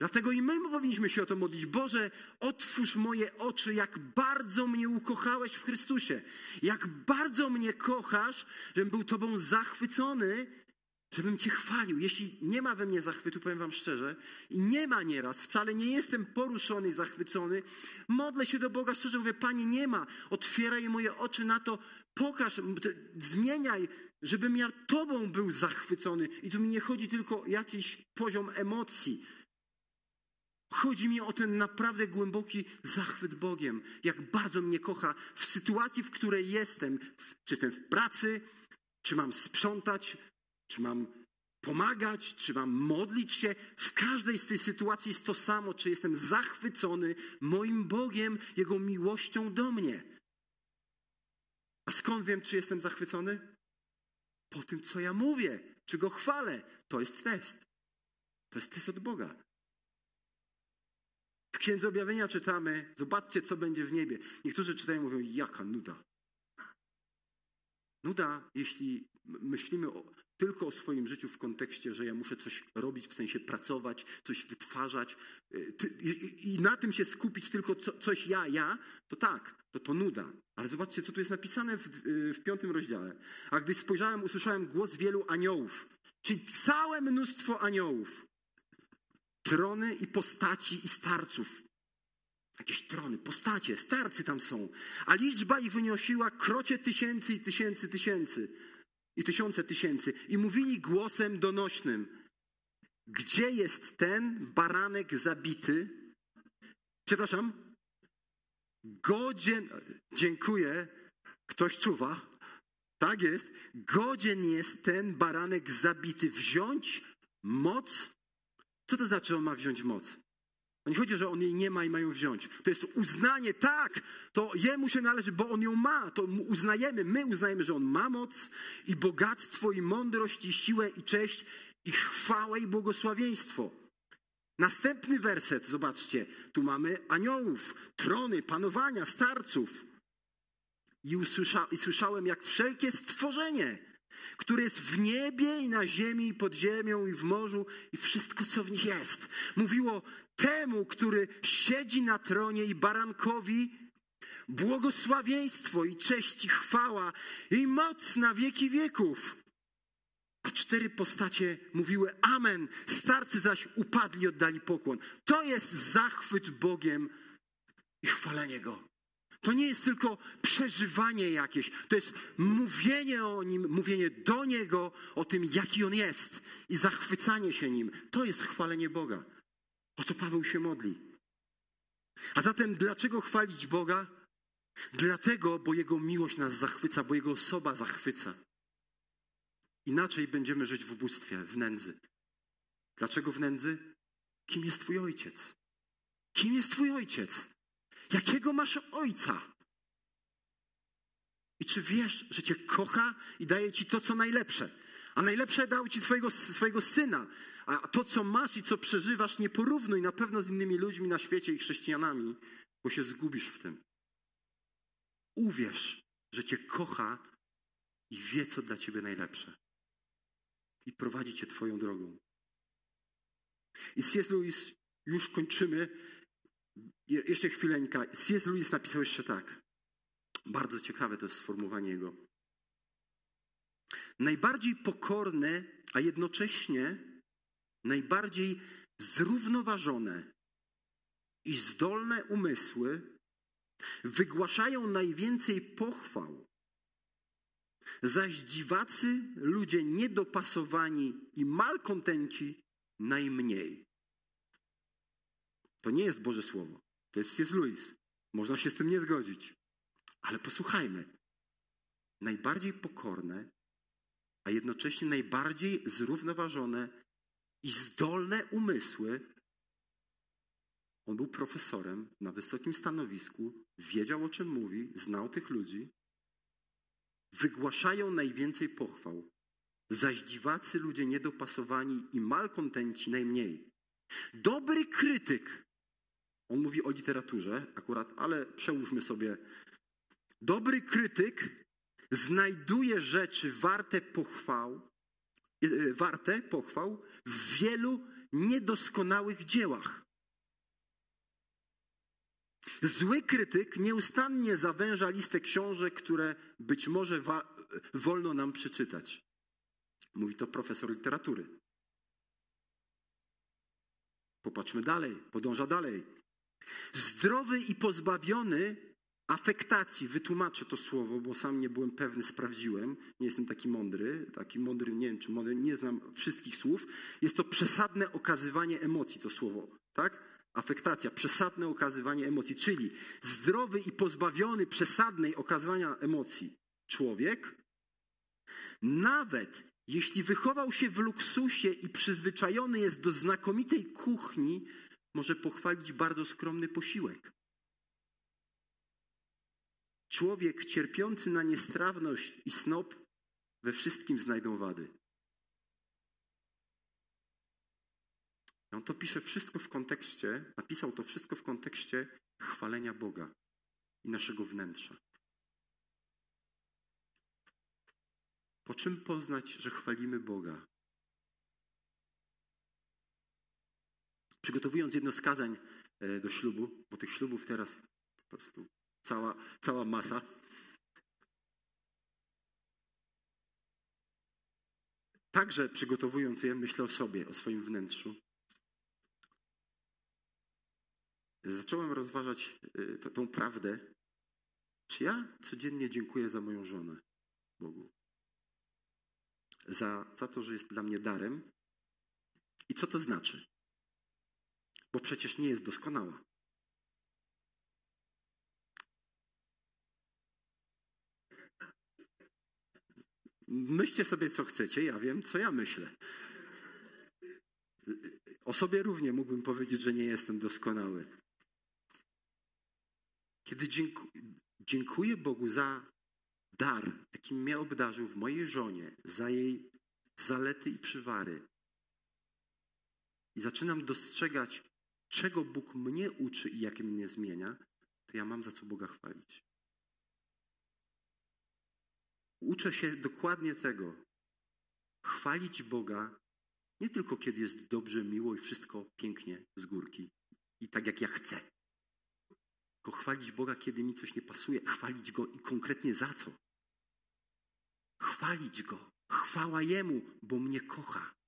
Dlatego i my powinniśmy się o to modlić. Boże, otwórz moje oczy, jak bardzo mnie ukochałeś w Chrystusie. Jak bardzo mnie kochasz, żebym był Tobą zachwycony, żebym Cię chwalił. Jeśli nie ma we mnie zachwytu, powiem Wam szczerze, i nie ma nieraz, wcale nie jestem poruszony i zachwycony, modlę się do Boga szczerze, mówię, Panie, nie ma. Otwieraj moje oczy na to, pokaż, zmieniaj żebym ja Tobą był zachwycony. I tu mi nie chodzi tylko o jakiś poziom emocji. Chodzi mi o ten naprawdę głęboki zachwyt Bogiem. Jak bardzo mnie kocha w sytuacji, w której jestem. Czy jestem w pracy, czy mam sprzątać, czy mam pomagać, czy mam modlić się. W każdej z tej sytuacji jest to samo, czy jestem zachwycony moim Bogiem, Jego miłością do mnie. A skąd wiem, czy jestem zachwycony? po tym, co ja mówię, czy go chwalę. To jest test. To jest test od Boga. W Księdze Objawienia czytamy, zobaczcie, co będzie w niebie. Niektórzy czytają mówią, jaka nuda. Nuda, jeśli myślimy o, tylko o swoim życiu w kontekście, że ja muszę coś robić, w sensie pracować, coś wytwarzać y, i na tym się skupić tylko coś ja, ja, to tak, to to nuda. Ale zobaczcie, co tu jest napisane w, y, w piątym rozdziale. A gdy spojrzałem, usłyszałem głos wielu aniołów, czyli całe mnóstwo aniołów, trony i postaci i starców. Jakieś trony, postacie, starcy tam są. A liczba ich wyniosiła krocie tysięcy i tysięcy tysięcy i tysiące tysięcy. I mówili głosem donośnym, gdzie jest ten baranek zabity? Przepraszam, godzien, dziękuję, ktoś czuwa, tak jest, godzien jest ten baranek zabity wziąć moc. Co to znaczy, on ma wziąć moc? nie chodzi, że on jej nie ma i mają wziąć. To jest uznanie, tak, to jemu się należy, bo on ją ma. To uznajemy, my uznajemy, że on ma moc i bogactwo, i mądrość, i siłę, i cześć, i chwałę, i błogosławieństwo. Następny werset, zobaczcie, tu mamy aniołów, trony, panowania, starców. I, usłysza, I słyszałem, jak wszelkie stworzenie, które jest w niebie i na ziemi, i pod ziemią, i w morzu, i wszystko, co w nich jest. Mówiło temu, który siedzi na tronie i barankowi, błogosławieństwo i cześć i chwała i moc na wieki wieków. A cztery postacie mówiły Amen. Starcy zaś upadli oddali pokłon. To jest zachwyt Bogiem i chwalenie Go. To nie jest tylko przeżywanie jakieś, to jest mówienie o nim, mówienie do niego o tym, jaki on jest i zachwycanie się nim. To jest chwalenie Boga. O to Paweł się modli. A zatem dlaczego chwalić Boga? Dlatego, bo Jego miłość nas zachwyca, bo Jego osoba zachwyca. Inaczej będziemy żyć w ubóstwie, w nędzy. Dlaczego w nędzy? Kim jest Twój ojciec? Kim jest Twój ojciec? Jakiego masz ojca? I czy wiesz, że Cię kocha i daje Ci to, co najlepsze? A najlepsze dał Ci twojego, swojego syna. A to, co masz i co przeżywasz, nie porównuj na pewno z innymi ludźmi na świecie i chrześcijanami, bo się zgubisz w tym. Uwierz, że Cię kocha i wie, co dla Ciebie najlepsze. I prowadzi Cię Twoją drogą. I C.S. Lewis, już kończymy. Jeszcze chwileńka. C.S. Lewis napisał jeszcze tak. Bardzo ciekawe to jest sformułowanie jego. Najbardziej pokorne, a jednocześnie najbardziej zrównoważone i zdolne umysły wygłaszają najwięcej pochwał, zaś dziwacy, ludzie niedopasowani i malkontenci najmniej. To nie jest Boże Słowo. To jest C.S. Lewis. Można się z tym nie zgodzić. Ale posłuchajmy. Najbardziej pokorne, a jednocześnie najbardziej zrównoważone i zdolne umysły. On był profesorem na wysokim stanowisku, wiedział o czym mówi, znał tych ludzi. Wygłaszają najwięcej pochwał, zaś dziwacy ludzie niedopasowani i malkontenci najmniej. Dobry krytyk, on mówi o literaturze akurat, ale przełóżmy sobie. Dobry krytyk znajduje rzeczy warte pochwał, e, warte pochwał w wielu niedoskonałych dziełach. Zły krytyk nieustannie zawęża listę książek, które być może wolno nam przeczytać. Mówi to profesor literatury. Popatrzmy dalej, podąża dalej. Zdrowy i pozbawiony afektacji, wytłumaczę to słowo, bo sam nie byłem pewny, sprawdziłem. Nie jestem taki mądry, taki mądry, nie wiem czy mądry, nie znam wszystkich słów. Jest to przesadne okazywanie emocji, to słowo, tak? Afektacja, przesadne okazywanie emocji, czyli zdrowy i pozbawiony przesadnej okazywania emocji człowiek, nawet jeśli wychował się w luksusie i przyzwyczajony jest do znakomitej kuchni, może pochwalić bardzo skromny posiłek. Człowiek cierpiący na niestrawność i snop we wszystkim znajdą wady. On to pisze wszystko w kontekście, napisał to wszystko w kontekście chwalenia Boga i naszego wnętrza. Po czym poznać, że chwalimy Boga? Przygotowując jedno z kazań e, do ślubu, bo tych ślubów teraz po prostu cała, cała masa. Także przygotowując je, myślę o sobie, o swoim wnętrzu. Zacząłem rozważać y, to, tą prawdę. Czy ja codziennie dziękuję za moją żonę Bogu? Za, za to, że jest dla mnie darem? I co to znaczy? Bo przecież nie jest doskonała. Myślcie sobie, co chcecie, ja wiem, co ja myślę. O sobie równie mógłbym powiedzieć, że nie jestem doskonały. Kiedy dziękuję Bogu za dar, jaki mnie obdarzył w mojej żonie, za jej zalety i przywary, i zaczynam dostrzegać, czego Bóg mnie uczy i jakie mnie zmienia, to ja mam za co Boga chwalić. Uczę się dokładnie tego. Chwalić Boga nie tylko kiedy jest dobrze, miło i wszystko pięknie z górki i tak jak ja chcę. Tylko chwalić Boga, kiedy mi coś nie pasuje. Chwalić Go i konkretnie za co. Chwalić Go. Chwała Jemu, bo mnie kocha.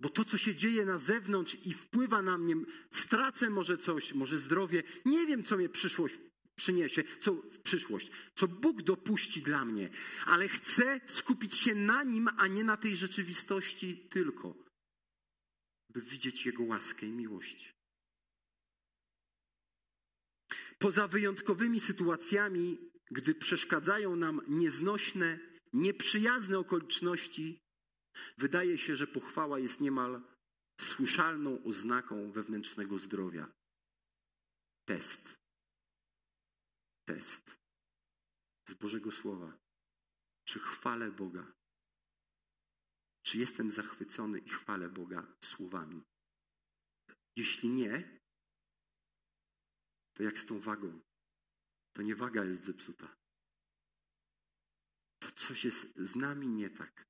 Bo to, co się dzieje na zewnątrz i wpływa na mnie, stracę może coś, może zdrowie, nie wiem, co mnie przyszłość przyniesie, co w przyszłość, co Bóg dopuści dla mnie, ale chcę skupić się na nim, a nie na tej rzeczywistości tylko, by widzieć Jego łaskę i miłość. Poza wyjątkowymi sytuacjami, gdy przeszkadzają nam nieznośne, nieprzyjazne okoliczności, wydaje się, że pochwała jest niemal słyszalną oznaką wewnętrznego zdrowia. Test. Test z Bożego Słowa. Czy chwalę Boga? Czy jestem zachwycony i chwalę Boga słowami? Jeśli nie, to jak z tą wagą? To nie waga jest zepsuta. To coś jest z nami nie tak.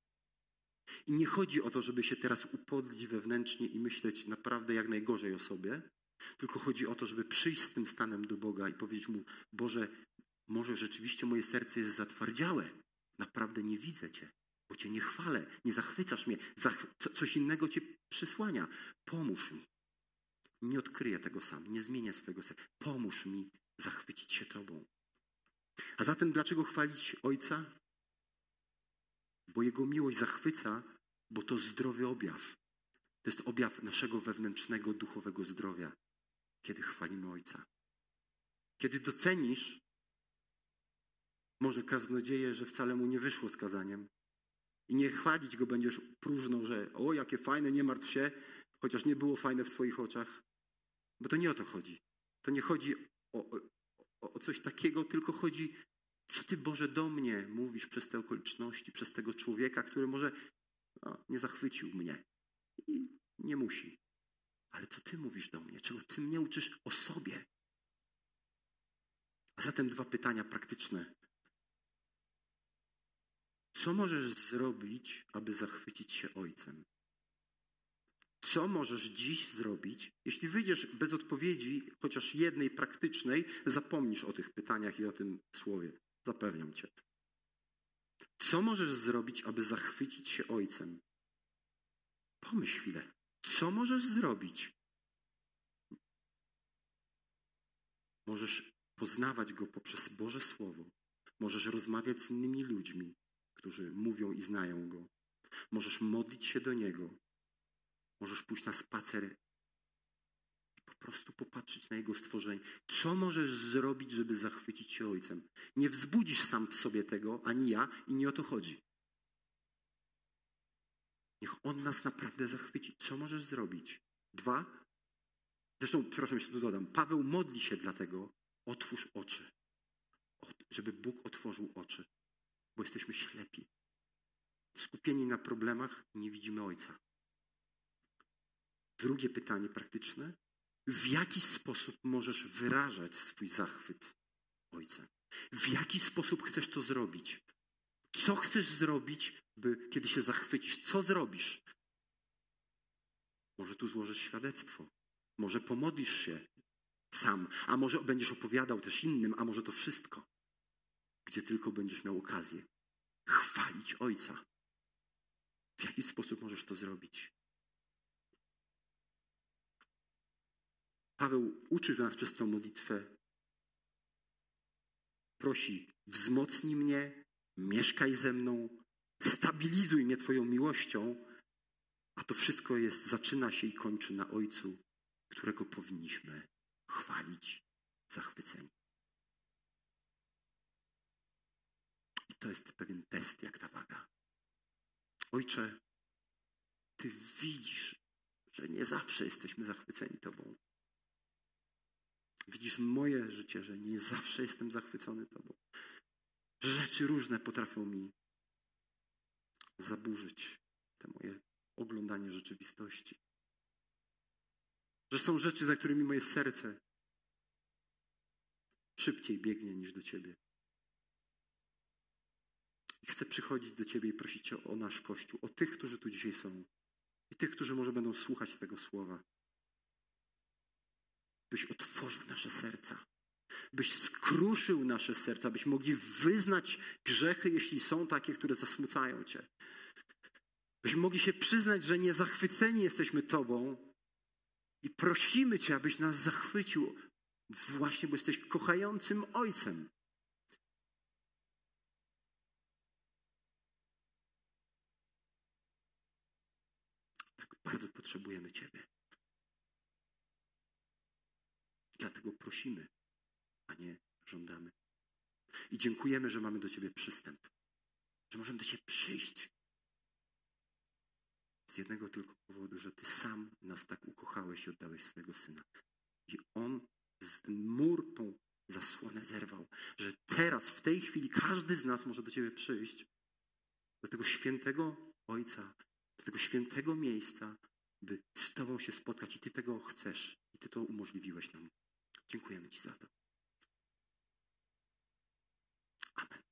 I nie chodzi o to, żeby się teraz upodlić wewnętrznie i myśleć naprawdę jak najgorzej o sobie, tylko chodzi o to, żeby przyjść z tym stanem do Boga i powiedzieć Mu, Boże, może rzeczywiście moje serce jest zatwardziałe. Naprawdę nie widzę Cię, bo Cię nie chwalę, nie zachwycasz mnie, coś innego Cię przysłania. Pomóż mi. Nie odkryję tego sam, nie zmienię swojego serca. Pomóż mi zachwycić się Tobą. A zatem dlaczego chwalić Ojca? Bo Jego miłość zachwyca, bo to zdrowy objaw. To jest objaw naszego wewnętrznego, duchowego zdrowia, kiedy chwalimy Ojca. Kiedy docenisz, może kaznodzieje, że wcale mu nie wyszło z kazaniem i nie chwalić go będziesz próżno, że o, jakie fajne, nie martw się, chociaż nie było fajne w twoich oczach. Bo to nie o to chodzi. To nie chodzi o, o, o coś takiego, tylko chodzi, co Ty, Boże, do mnie mówisz przez te okoliczności, przez tego człowieka, który może no, nie zachwycił mnie. I nie musi. Ale co Ty mówisz do mnie? Czego Ty mnie uczysz o sobie? A zatem dwa pytania praktyczne. Co możesz zrobić, aby zachwycić się Ojcem? Co możesz dziś zrobić? Jeśli wyjdziesz bez odpowiedzi, chociaż jednej praktycznej, zapomnisz o tych pytaniach i o tym słowie. Zapewniam cię. Co możesz zrobić, aby zachwycić się Ojcem? Pomyśl chwilę. Co możesz zrobić? Możesz poznawać Go poprzez Boże Słowo. Możesz rozmawiać z innymi ludźmi, którzy mówią i znają Go. Możesz modlić się do Niego. Możesz pójść na spacer prostu popatrzeć na Jego stworzenie. Co możesz zrobić, żeby zachwycić się Ojcem? Nie wzbudzisz sam w sobie tego, ani ja, i nie o to chodzi. Niech On nas naprawdę zachwyci. Co możesz zrobić? Dwa. Zresztą, przepraszam, jeszcze tu dodam. Paweł modli się dlatego, otwórz oczy. Żeby Bóg otworzył oczy, bo jesteśmy ślepi. Skupieni na problemach nie widzimy Ojca. Drugie pytanie praktyczne. W jaki sposób możesz wyrażać swój zachwyt Ojca? W jaki sposób chcesz to zrobić? Co chcesz zrobić, by kiedy się zachwycisz? Co zrobisz? Może tu złożysz świadectwo. Może pomodlisz się sam, a może będziesz opowiadał też innym, a może to wszystko, gdzie tylko będziesz miał okazję chwalić Ojca. W jaki sposób możesz to zrobić? Paweł uczy nas przez tę modlitwę. Prosi, wzmocnij mnie, mieszkaj ze mną, stabilizuj mnie Twoją miłością, a to wszystko jest, zaczyna się i kończy na Ojcu, którego powinniśmy chwalić, zachwyceni. I to jest pewien test, jak ta waga. Ojcze, Ty widzisz, że nie zawsze jesteśmy zachwyceni Tobą. Widzisz moje życie, że nie zawsze jestem zachwycony Tobą. Rzeczy różne potrafią mi zaburzyć te moje oglądanie rzeczywistości. Że są rzeczy, za którymi moje serce szybciej biegnie niż do Ciebie. I chcę przychodzić do Ciebie i prosić Cię o nasz Kościół, o tych, którzy tu dzisiaj są i tych, którzy może będą słuchać tego słowa byś otworzył nasze serca, byś skruszył nasze serca, byśmy mogli wyznać grzechy, jeśli są takie, które zasmucają Cię. Byśmy mogli się przyznać, że niezachwyceni jesteśmy Tobą i prosimy Cię, abyś nas zachwycił Właśnie, bo jesteś kochającym Ojcem. Tak bardzo potrzebujemy Ciebie. Dlatego prosimy, a nie żądamy. I dziękujemy, że mamy do Ciebie przystęp, że możemy do Ciebie przyjść. Z jednego tylko powodu, że Ty sam nas tak ukochałeś i oddałeś swojego Syna. I On z mur tą zasłonę zerwał, że teraz, w tej chwili, każdy z nas może do Ciebie przyjść, do tego świętego Ojca, do tego świętego miejsca, by z Tobą się spotkać i Ty tego chcesz i Ty to umożliwiłeś nam. Dziękujemy Ci za to. Amen.